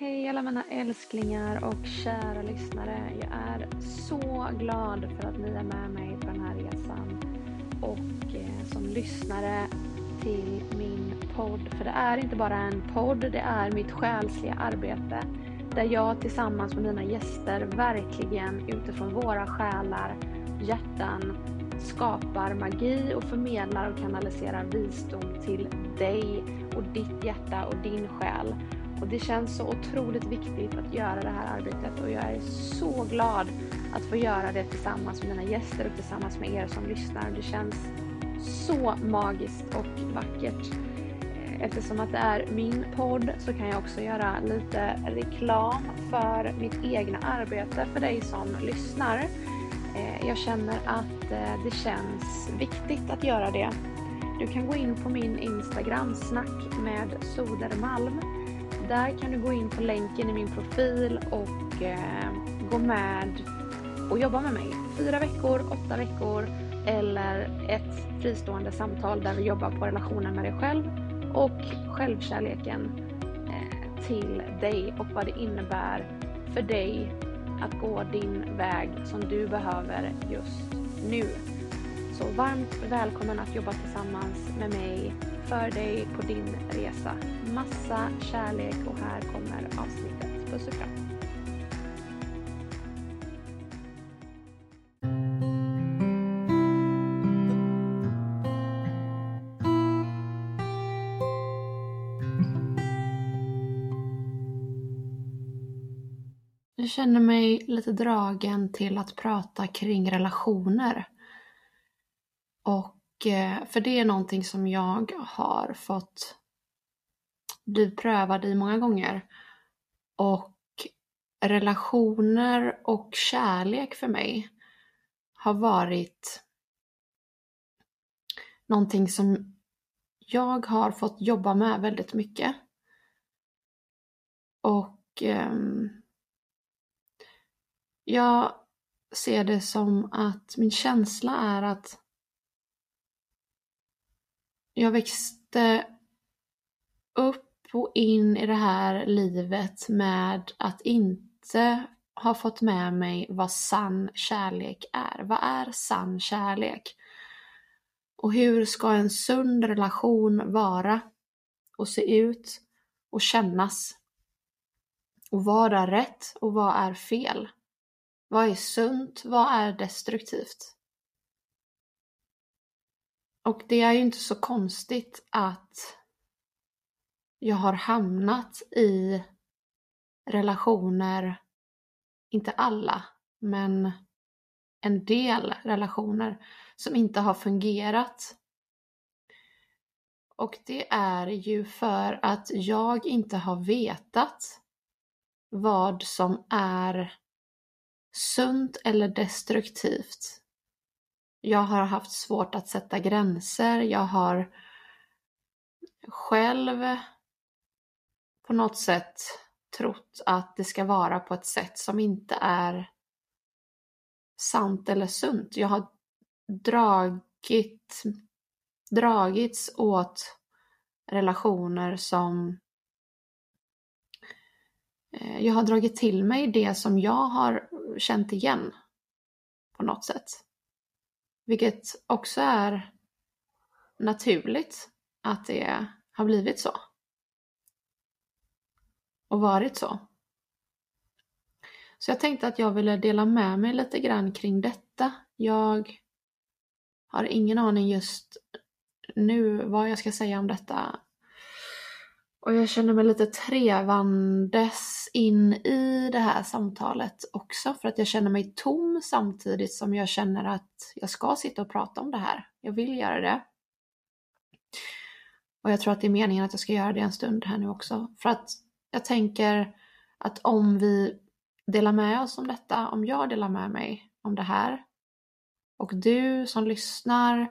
Hej alla mina älsklingar och kära lyssnare. Jag är så glad för att ni är med mig på den här resan och eh, som lyssnare till min podd. För det är inte bara en podd, det är mitt själsliga arbete där jag tillsammans med mina gäster verkligen utifrån våra själar, hjärtan skapar magi och förmedlar och kanaliserar visdom till dig och ditt hjärta och din själ. Och det känns så otroligt viktigt att göra det här arbetet och jag är så glad att få göra det tillsammans med mina gäster och tillsammans med er som lyssnar. Det känns så magiskt och vackert. Eh, Eftersom att det är min podd så kan jag också göra lite reklam för mitt egna arbete för dig som lyssnar. Eh, jag känner att eh, det känns viktigt att göra det. Du kan gå in på min Instagram, snack med Sodermalm där kan du gå in på länken i min profil och eh, gå med och jobba med mig. Fyra veckor, åtta veckor eller ett fristående samtal där vi jobbar på relationen med dig själv och självkärleken eh, till dig och vad det innebär för dig att gå din väg som du behöver just nu. Så varmt välkommen att jobba tillsammans med mig för dig på din resa. Massa kärlek och här kommer avsnittet. Puss och kram. Jag känner mig lite dragen till att prata kring relationer. Och för det är någonting som jag har fått bli prövad i många gånger. Och relationer och kärlek för mig har varit någonting som jag har fått jobba med väldigt mycket. Och eh, jag ser det som att min känsla är att jag växte upp och in i det här livet med att inte ha fått med mig vad sann kärlek är. Vad är sann kärlek? Och hur ska en sund relation vara och se ut och kännas? Och vad är rätt och vad är fel? Vad är sunt? Vad är destruktivt? Och det är ju inte så konstigt att jag har hamnat i relationer, inte alla, men en del relationer som inte har fungerat. Och det är ju för att jag inte har vetat vad som är sunt eller destruktivt jag har haft svårt att sätta gränser. Jag har själv på något sätt trott att det ska vara på ett sätt som inte är sant eller sunt. Jag har dragit, dragits åt relationer som eh, jag har dragit till mig det som jag har känt igen på något sätt. Vilket också är naturligt att det har blivit så. Och varit så. Så jag tänkte att jag ville dela med mig lite grann kring detta. Jag har ingen aning just nu vad jag ska säga om detta och jag känner mig lite trevandes in i det här samtalet också för att jag känner mig tom samtidigt som jag känner att jag ska sitta och prata om det här. Jag vill göra det. Och jag tror att det är meningen att jag ska göra det en stund här nu också. För att jag tänker att om vi delar med oss om detta, om jag delar med mig om det här och du som lyssnar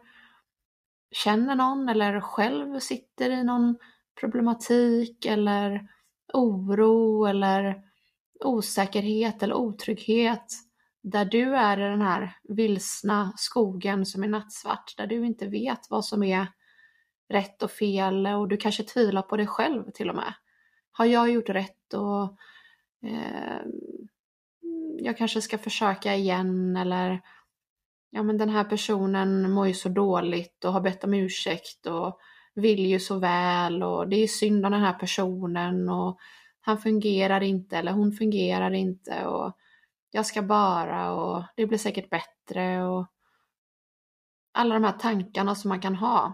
känner någon eller själv sitter i någon problematik eller oro eller osäkerhet eller otrygghet där du är i den här vilsna skogen som är nattsvart, där du inte vet vad som är rätt och fel och du kanske tvivlar på dig själv till och med. har jag gjort rätt och eh, jag kanske ska försöka igen eller ja men den här personen mår ju så dåligt och har bett om ursäkt och vill ju så väl och det är synd om den här personen och han fungerar inte eller hon fungerar inte och jag ska bara och det blir säkert bättre och alla de här tankarna som man kan ha.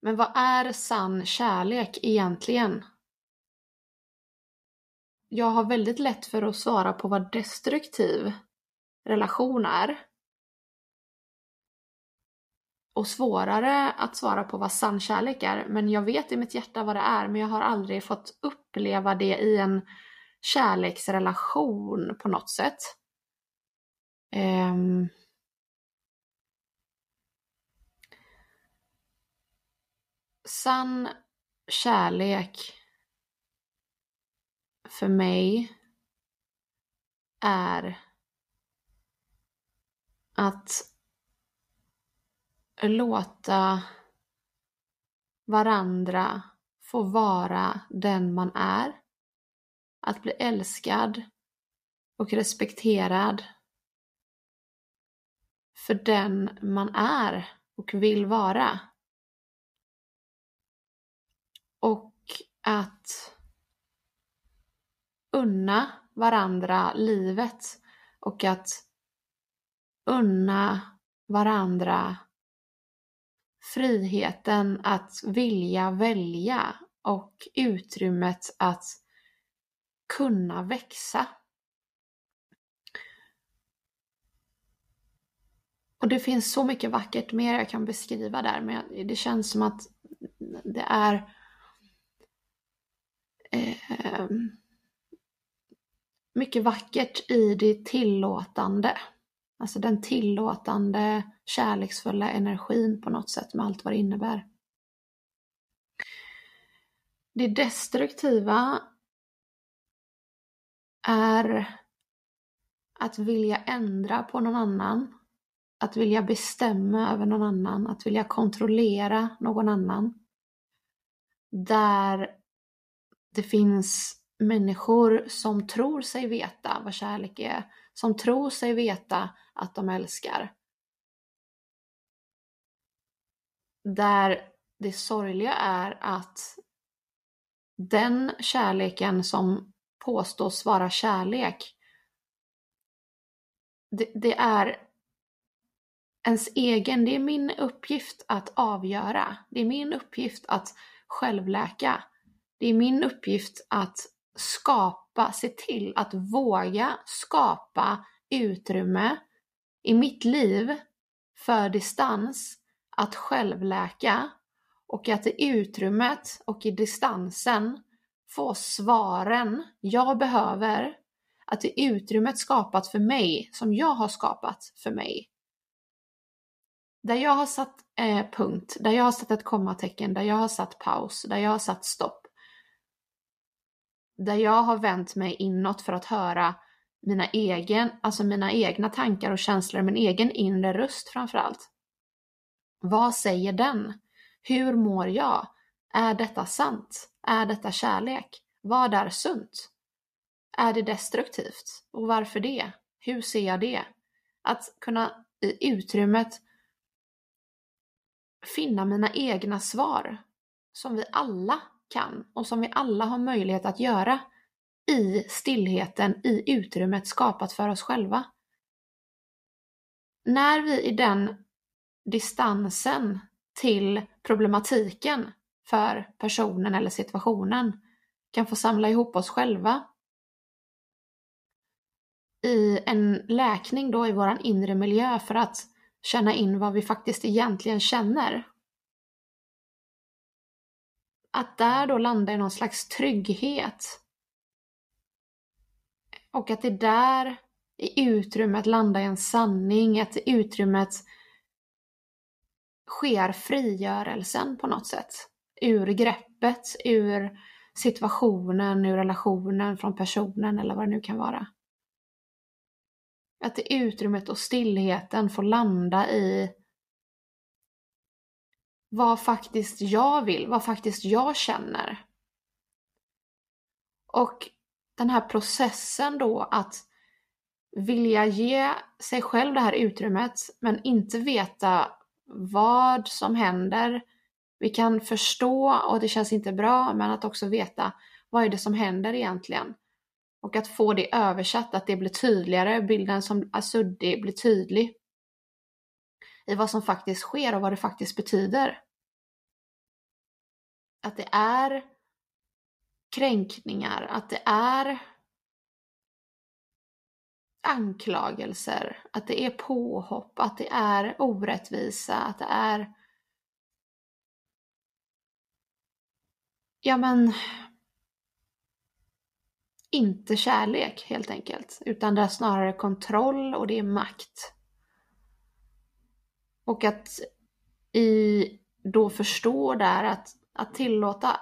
Men vad är sann kärlek egentligen? Jag har väldigt lätt för att svara på vad destruktiv relation är. Och svårare att svara på vad sann kärlek är. Men jag vet i mitt hjärta vad det är, men jag har aldrig fått uppleva det i en kärleksrelation på något sätt. Ehm. Um, sann kärlek för mig är att låta varandra få vara den man är. Att bli älskad och respekterad för den man är och vill vara. Och att unna varandra livet och att unna varandra friheten att vilja välja och utrymmet att kunna växa. Och det finns så mycket vackert mer jag kan beskriva där, men det känns som att det är eh, mycket vackert i det tillåtande. Alltså den tillåtande, kärleksfulla energin på något sätt med allt vad det innebär. Det destruktiva är att vilja ändra på någon annan, att vilja bestämma över någon annan, att vilja kontrollera någon annan. Där det finns människor som tror sig veta vad kärlek är, som tror sig veta att de älskar. Där det sorgliga är att den kärleken som påstås vara kärlek, det, det är ens egen, det är min uppgift att avgöra. Det är min uppgift att självläka. Det är min uppgift att skapa, se till att våga skapa utrymme i mitt liv för distans att självläka och att i utrymmet och i distansen få svaren jag behöver. Att i utrymmet skapat för mig, som jag har skapat för mig. Där jag har satt eh, punkt, där jag har satt ett kommatecken, där jag har satt paus, där jag har satt stopp. Där jag har vänt mig inåt för att höra mina, egen, alltså mina egna tankar och känslor, min egen inre röst framförallt. Vad säger den? Hur mår jag? Är detta sant? Är detta kärlek? Vad är sunt? Är det destruktivt? Och varför det? Hur ser jag det? Att kunna i utrymmet finna mina egna svar som vi alla kan och som vi alla har möjlighet att göra i stillheten, i utrymmet skapat för oss själva. När vi i den distansen till problematiken för personen eller situationen kan få samla ihop oss själva i en läkning då i våran inre miljö för att känna in vad vi faktiskt egentligen känner. Att där då landa i någon slags trygghet och att det där i utrymmet landar i en sanning, att i utrymmet sker frigörelsen på något sätt. Ur greppet, ur situationen, ur relationen, från personen eller vad det nu kan vara. Att i utrymmet och stillheten får landa i vad faktiskt jag vill, vad faktiskt jag känner. Och den här processen då att vilja ge sig själv det här utrymmet men inte veta vad som händer. Vi kan förstå och det känns inte bra men att också veta vad är det som händer egentligen? Och att få det översatt, att det blir tydligare, bilden som är suddig blir tydlig i vad som faktiskt sker och vad det faktiskt betyder. Att det är kränkningar, att det är anklagelser, att det är påhopp, att det är orättvisa, att det är ja men inte kärlek helt enkelt, utan det är snarare kontroll och det är makt. Och att i då förstå där att, att tillåta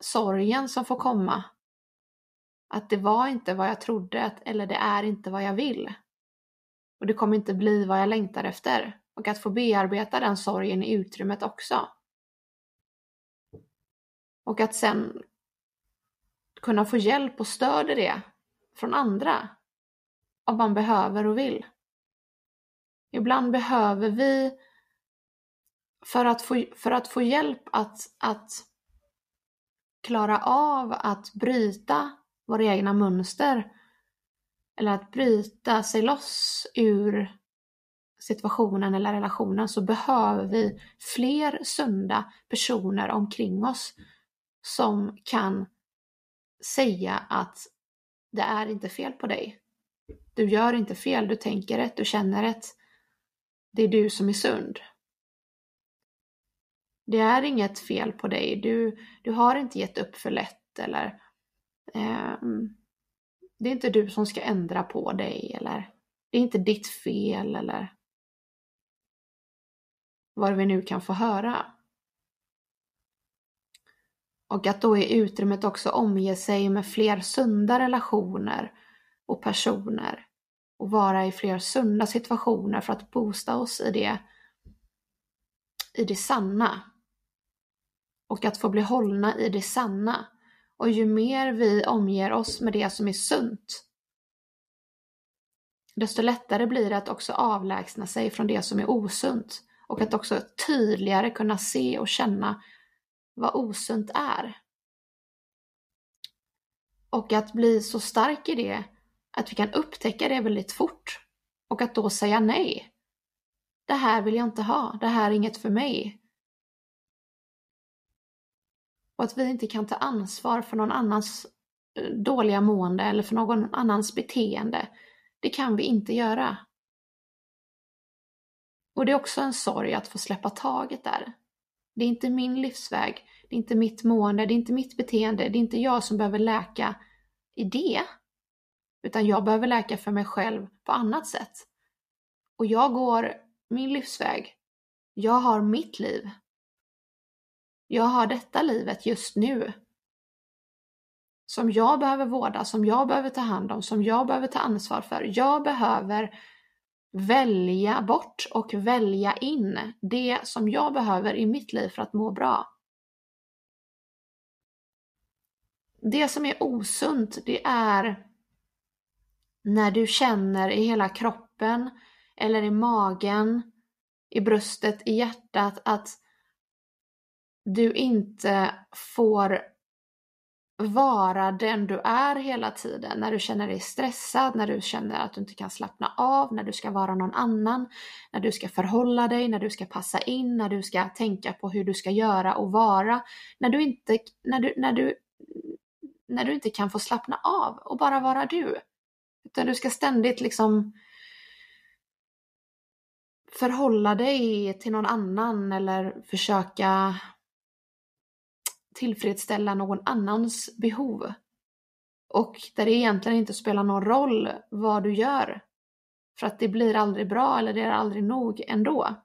sorgen som får komma. Att det var inte vad jag trodde, att, eller det är inte vad jag vill. Och det kommer inte bli vad jag längtar efter. Och att få bearbeta den sorgen i utrymmet också. Och att sen kunna få hjälp och stöd i det från andra. Om man behöver och vill. Ibland behöver vi för att få, för att få hjälp att, att klara av att bryta våra egna mönster eller att bryta sig loss ur situationen eller relationen så behöver vi fler sunda personer omkring oss som kan säga att det är inte fel på dig. Du gör inte fel, du tänker rätt, du känner rätt. Det är du som är sund. Det är inget fel på dig, du, du har inte gett upp för lätt eller eh, det är inte du som ska ändra på dig eller det är inte ditt fel eller vad vi nu kan få höra. Och att då i utrymmet också omge sig med fler sunda relationer och personer och vara i fler sunda situationer för att boosta oss i det, i det sanna. Och att få bli hållna i det sanna. Och ju mer vi omger oss med det som är sunt, desto lättare blir det att också avlägsna sig från det som är osunt och att också tydligare kunna se och känna vad osunt är. Och att bli så stark i det att vi kan upptäcka det väldigt fort och att då säga nej. Det här vill jag inte ha, det här är inget för mig. Och att vi inte kan ta ansvar för någon annans eh, dåliga mående eller för någon annans beteende. Det kan vi inte göra. Och det är också en sorg att få släppa taget där. Det är inte min livsväg, det är inte mitt mående, det är inte mitt beteende, det är inte jag som behöver läka i det. Utan jag behöver läka för mig själv på annat sätt. Och jag går min livsväg. Jag har mitt liv. Jag har detta livet just nu. Som jag behöver vårda, som jag behöver ta hand om, som jag behöver ta ansvar för. Jag behöver välja bort och välja in det som jag behöver i mitt liv för att må bra. Det som är osunt, det är när du känner i hela kroppen eller i magen, i bröstet, i hjärtat att du inte får vara den du är hela tiden. När du känner dig stressad, när du känner att du inte kan slappna av, när du ska vara någon annan, när du ska förhålla dig, när du ska passa in, när du ska tänka på hur du ska göra och vara. När du inte, när du, när du, när du inte kan få slappna av och bara vara du. Utan du ska ständigt liksom förhålla dig till någon annan eller försöka tillfredsställa någon annans behov. Och där det egentligen inte spelar någon roll vad du gör. För att det blir aldrig bra eller det är aldrig nog ändå.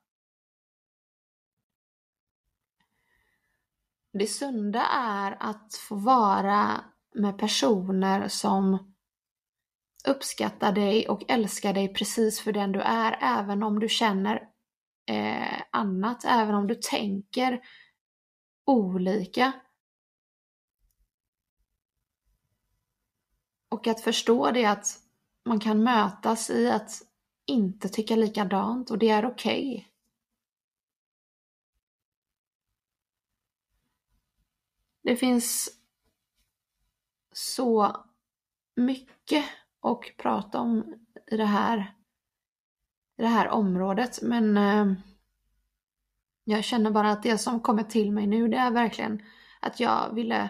Det sunda är att få vara med personer som uppskattar dig och älskar dig precis för den du är, även om du känner eh, annat, även om du tänker olika. Och att förstå det att man kan mötas i att inte tycka likadant och det är okej. Okay. Det finns så mycket och prata om i det här, i det här området men eh, jag känner bara att det som kommer till mig nu det är verkligen att jag ville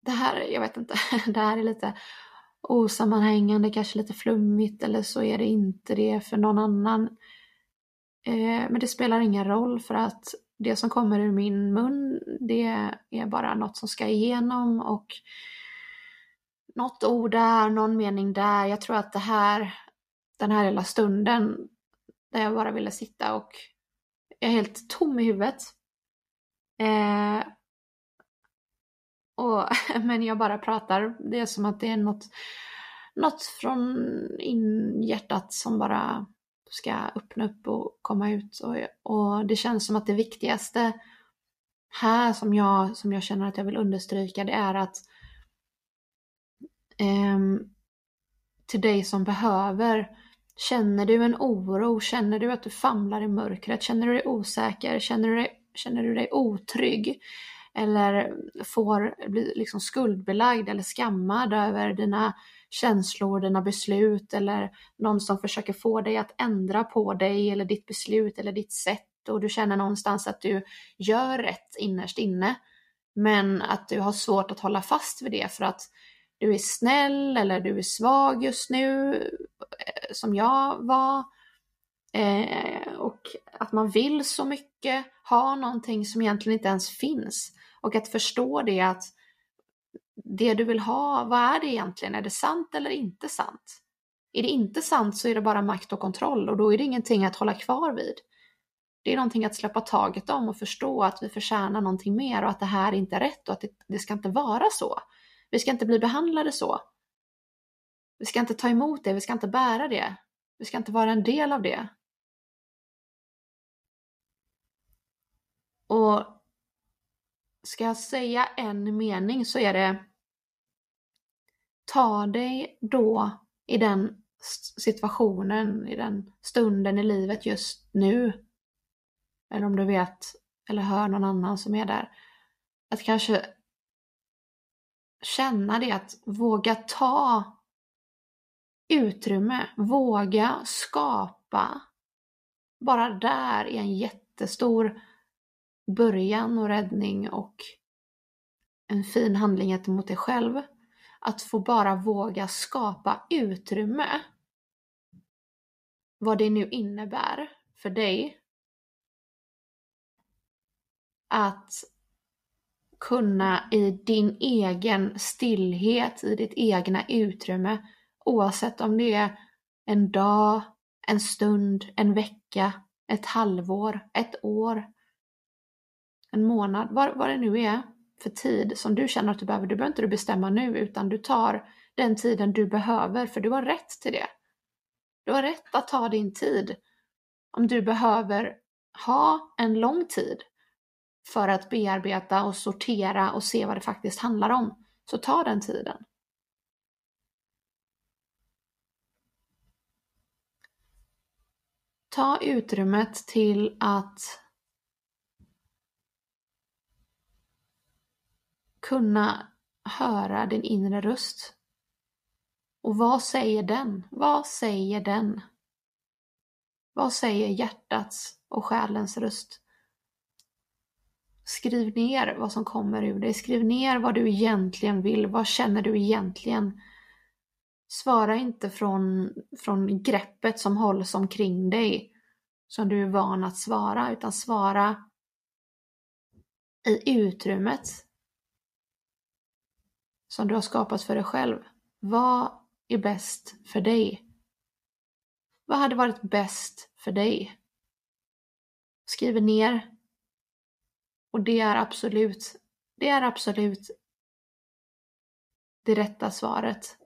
det här, jag vet inte, det här är lite osammanhängande, kanske lite flummigt eller så är det inte det för någon annan. Eh, men det spelar ingen roll för att det som kommer ur min mun det är bara något som ska igenom och något ord där, någon mening där. Jag tror att det här, den här lilla stunden där jag bara ville sitta och jag är helt tom i huvudet. Eh, och, men jag bara pratar. Det är som att det är något, något från in hjärtat som bara ska öppna upp och komma ut. Och, och det känns som att det viktigaste här som jag, som jag känner att jag vill understryka det är att eh, Ehm, till dig som behöver Känner du en oro? Känner du att du famlar i mörkret? Känner du dig osäker? Känner du dig, känner du dig otrygg? Eller får bli liksom skuldbelagd eller skammad över dina känslor, dina beslut eller någon som försöker få dig att ändra på dig eller ditt beslut eller ditt sätt och du känner någonstans att du gör rätt innerst inne. Men att du har svårt att hålla fast vid det för att du är snäll eller du är svag just nu, eh, som jag var. Eh, och att man vill så mycket, ha någonting som egentligen inte ens finns. Och att förstå det att det du vill ha, vad är det egentligen? Är det sant eller inte sant? Är det inte sant så är det bara makt och kontroll och då är det ingenting att hålla kvar vid. Det är någonting att släppa taget om och förstå att vi förtjänar någonting mer och att det här inte är rätt och att det, det ska inte vara så. Vi ska inte bli behandlade så. Vi ska inte ta emot det, vi ska inte bära det. Vi ska inte vara en del av det. Och ska jag säga en mening så är det Ta dig då i den situationen, i den stunden i livet just nu. Eller om du vet eller hör någon annan som är där. Att kanske känna det att våga ta utrymme, våga skapa. Bara där är en jättestor början och räddning och en fin handling gentemot dig själv. Att få bara våga skapa utrymme. Vad det nu innebär för dig. Att kunna i din egen stillhet, i ditt egna utrymme, oavsett om det är en dag, en stund, en vecka, ett halvår, ett år, en månad, vad, vad det nu är för tid som du känner att du behöver. Du behöver inte du bestämma nu utan du tar den tiden du behöver för du har rätt till det. Du har rätt att ta din tid. Om du behöver ha en lång tid för att bearbeta och sortera och se vad det faktiskt handlar om, så ta den tiden. Ta utrymmet till att kunna höra din inre röst. Och vad säger den? Vad säger den? Vad säger hjärtats och själens röst? Skriv ner vad som kommer ur dig. Skriv ner vad du egentligen vill. Vad känner du egentligen? Svara inte från, från greppet som hålls omkring dig som du är van att svara, utan svara i utrymmet som du har skapat för dig själv. Vad är bäst för dig? Vad hade varit bäst för dig? Skriv ner och det är absolut, det är absolut det rätta svaret.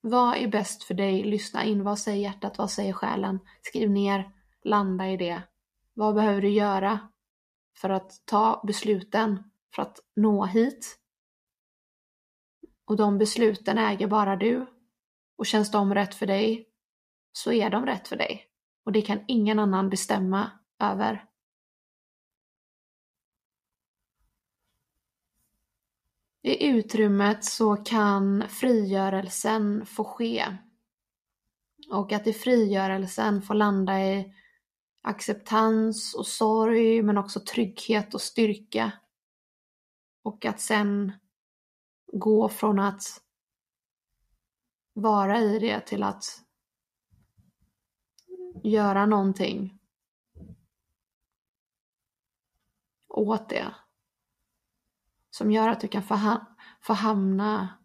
Vad är bäst för dig? Lyssna in. Vad säger hjärtat? Vad säger själen? Skriv ner. Landa i det. Vad behöver du göra för att ta besluten för att nå hit? Och de besluten äger bara du. Och känns de rätt för dig, så är de rätt för dig. Och det kan ingen annan bestämma över. I utrymmet så kan frigörelsen få ske. Och att i frigörelsen få landa i acceptans och sorg men också trygghet och styrka. Och att sen gå från att vara i det till att göra någonting åt det. Som gör att du kan få, få hamna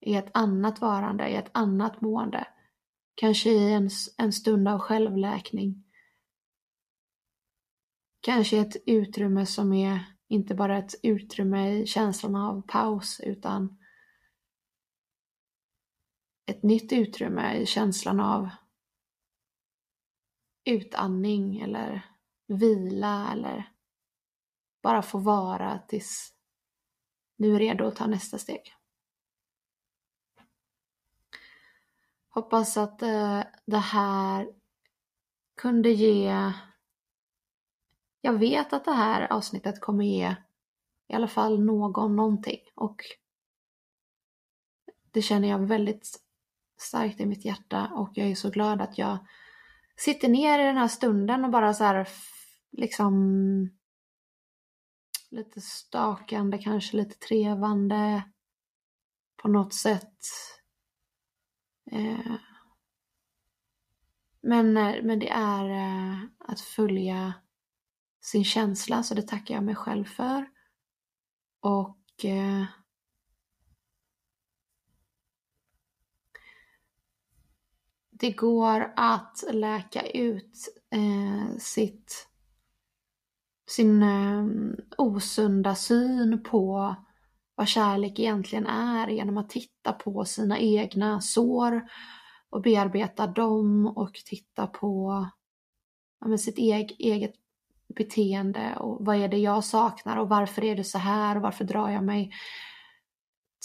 i ett annat varande, i ett annat mående. Kanske i en, en stund av självläkning. Kanske ett utrymme som är inte bara ett utrymme i känslan av paus utan ett nytt utrymme i känslan av utandning eller vila eller bara få vara tills nu är redo att ta nästa steg. Hoppas att eh, det här kunde ge jag vet att det här avsnittet kommer ge i alla fall någon någonting och det känner jag väldigt starkt i mitt hjärta och jag är så glad att jag sitter ner i den här stunden och bara så här liksom lite stakande, kanske lite trevande på något sätt. Eh, men, eh, men det är eh, att följa sin känsla, så det tackar jag mig själv för. Och eh, det går att läka ut eh, sitt, sin eh, osunda syn på vad kärlek egentligen är genom att titta på sina egna sår och bearbeta dem och titta på ja, sitt eget, eget beteende och vad är det jag saknar och varför är det så här? Och varför drar jag mig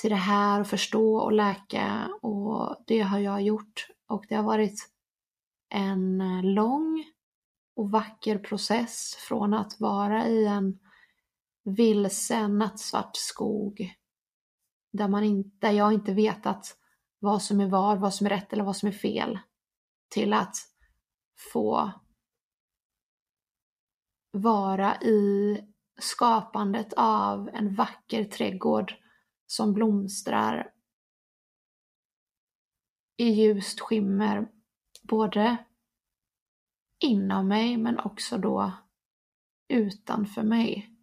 till det här och förstå och läka? Och det har jag gjort och det har varit en eh, lång och vacker process från att vara i en vilsen nattsvart skog där, man inte, där jag inte vetat vad som är var, vad som är rätt eller vad som är fel till att få vara i skapandet av en vacker trädgård som blomstrar i ljust skimmer både inom mig men också då utanför mig.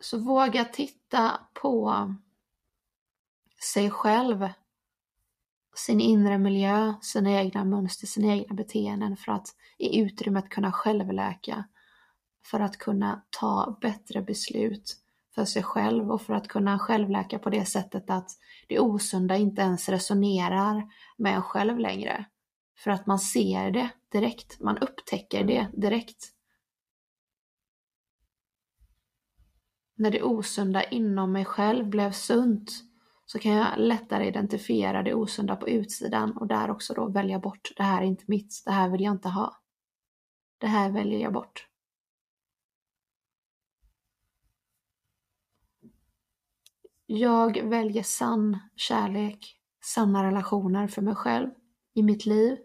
Så våga titta på sig själv sin inre miljö, sina egna mönster, sina egna beteenden för att i utrymmet kunna självläka, för att kunna ta bättre beslut för sig själv och för att kunna självläka på det sättet att det osunda inte ens resonerar med en själv längre. För att man ser det direkt, man upptäcker det direkt. När det osunda inom mig själv blev sunt så kan jag lättare identifiera det osunda på utsidan och där också då välja bort, det här är inte mitt, det här vill jag inte ha. Det här väljer jag bort. Jag väljer sann kärlek, sanna relationer för mig själv, i mitt liv,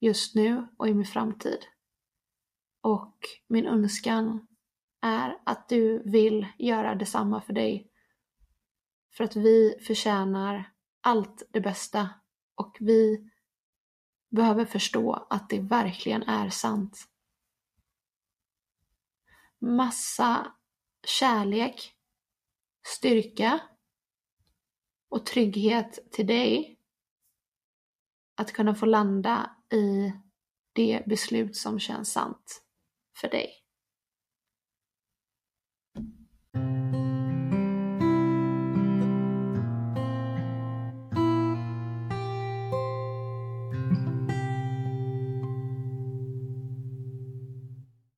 just nu och i min framtid. Och min önskan är att du vill göra detsamma för dig för att vi förtjänar allt det bästa och vi behöver förstå att det verkligen är sant. Massa kärlek, styrka och trygghet till dig att kunna få landa i det beslut som känns sant för dig.